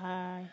Hi.